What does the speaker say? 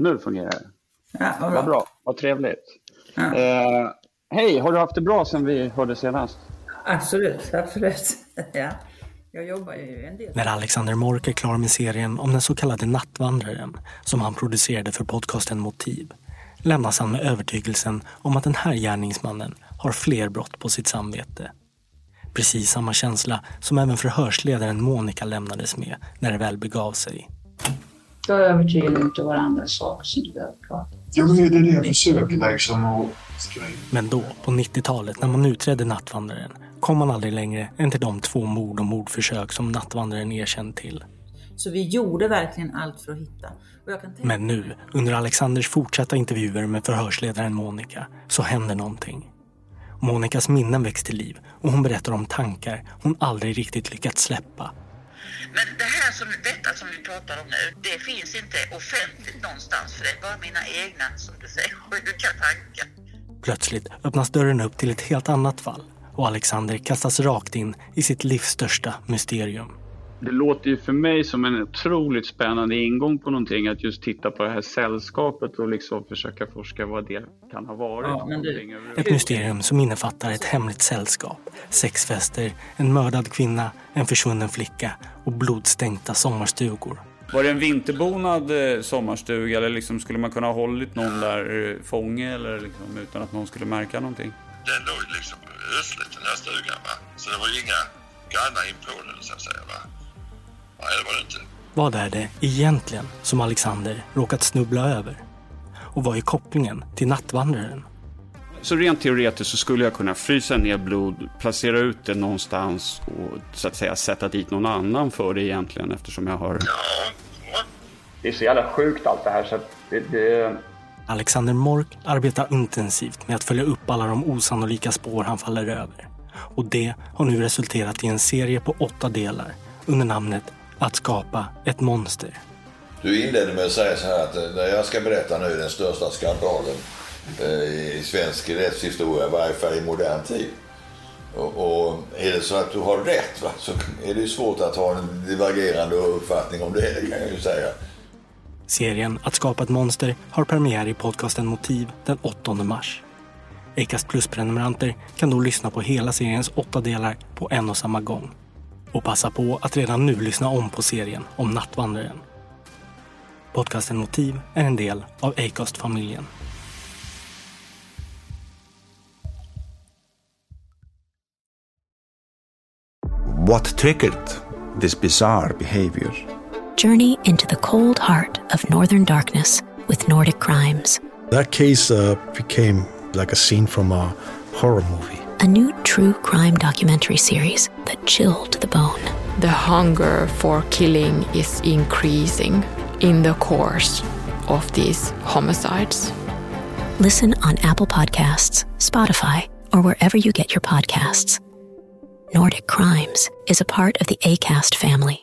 Nu fungerar det. Ja, vad Vad bra. bra, vad trevligt. Ja. Eh, Hej, har du haft det bra sen vi hörde senast? Absolut, absolut. Ja. Jag jobbar ju en del. När Alexander Mork är klar med serien om den så kallade Nattvandraren som han producerade för podcasten Motiv lämnas han med övertygelsen om att den här gärningsmannen har fler brott på sitt samvete. Precis samma känsla som även förhörsledaren Monica lämnades med när det väl begav sig. Då övertygar vi inte varandra saker som du behöver prata om. Ja, men det är det jag försöker liksom att skriva. Men då, på 90-talet, när man utredde Nattvandraren kom man aldrig längre än till de två mord och mordförsök som Nattvandraren erkänt till. Så vi gjorde verkligen allt för att hitta. Och jag kan tänka Men nu, under Alexanders fortsatta intervjuer med förhörsledaren Monica, så händer någonting. Monicas minnen väcks till liv och hon berättar om tankar hon aldrig riktigt lyckats släppa. Men det här som, detta som vi pratar om nu, det finns inte offentligt någonstans för det är bara mina egna, som du säger, sjuka tankar. Plötsligt öppnas dörren upp till ett helt annat fall och Alexander kastas rakt in i sitt livs största mysterium. Det låter ju för mig som en otroligt spännande ingång på någonting att just titta på det här sällskapet och liksom försöka forska vad det kan ha varit. Ja, överhuvudtaget. Ett mysterium som innefattar ett hemligt sällskap, sexfester, en mördad kvinna, en försvunnen flicka och blodstänkta sommarstugor. Var det en vinterbonad eh, sommarstuga eller liksom skulle man kunna ha hållit någon där eh, fånge eller liksom, utan att någon skulle märka någonting? Den låg liksom östligt den här stugan va. Så det var ju inga grannar in på den så att säga va. Nej det var det inte. Vad är det egentligen som Alexander råkat snubbla över? Och vad är kopplingen till nattvandraren? Så rent teoretiskt så skulle jag kunna frysa ner blod, placera ut det någonstans och så att säga sätta dit någon annan för det egentligen eftersom jag har... Det är så jävla sjukt allt det här så att det, det, Alexander Mork arbetar intensivt med att följa upp alla de osannolika spår han faller över. Och det har nu resulterat i en serie på åtta delar under namnet Att skapa ett monster. Du inledde med att säga så här att eh, det jag ska berätta nu den största skandalen eh, i svensk rättshistoria, i varje fall i modern tid. Och, och är det så att du har rätt va, så är det svårt att ha en divergerande uppfattning om det, det kan jag ju säga. Serien Att skapa ett monster har premiär i podcasten Motiv den 8 mars. Acast Plus-prenumeranter kan då lyssna på hela seriens åtta delar på en och samma gång. Och passa på att redan nu lyssna om på serien om Nattvandraren. Podcasten Motiv är en del av Acast-familjen. What triggered this bizarre behavior? Journey into the cold heart of Northern Darkness with Nordic Crimes. That case uh, became like a scene from a horror movie. A new true crime documentary series that chilled to the bone. The hunger for killing is increasing in the course of these homicides. Listen on Apple Podcasts, Spotify, or wherever you get your podcasts. Nordic Crimes is a part of the ACAST family.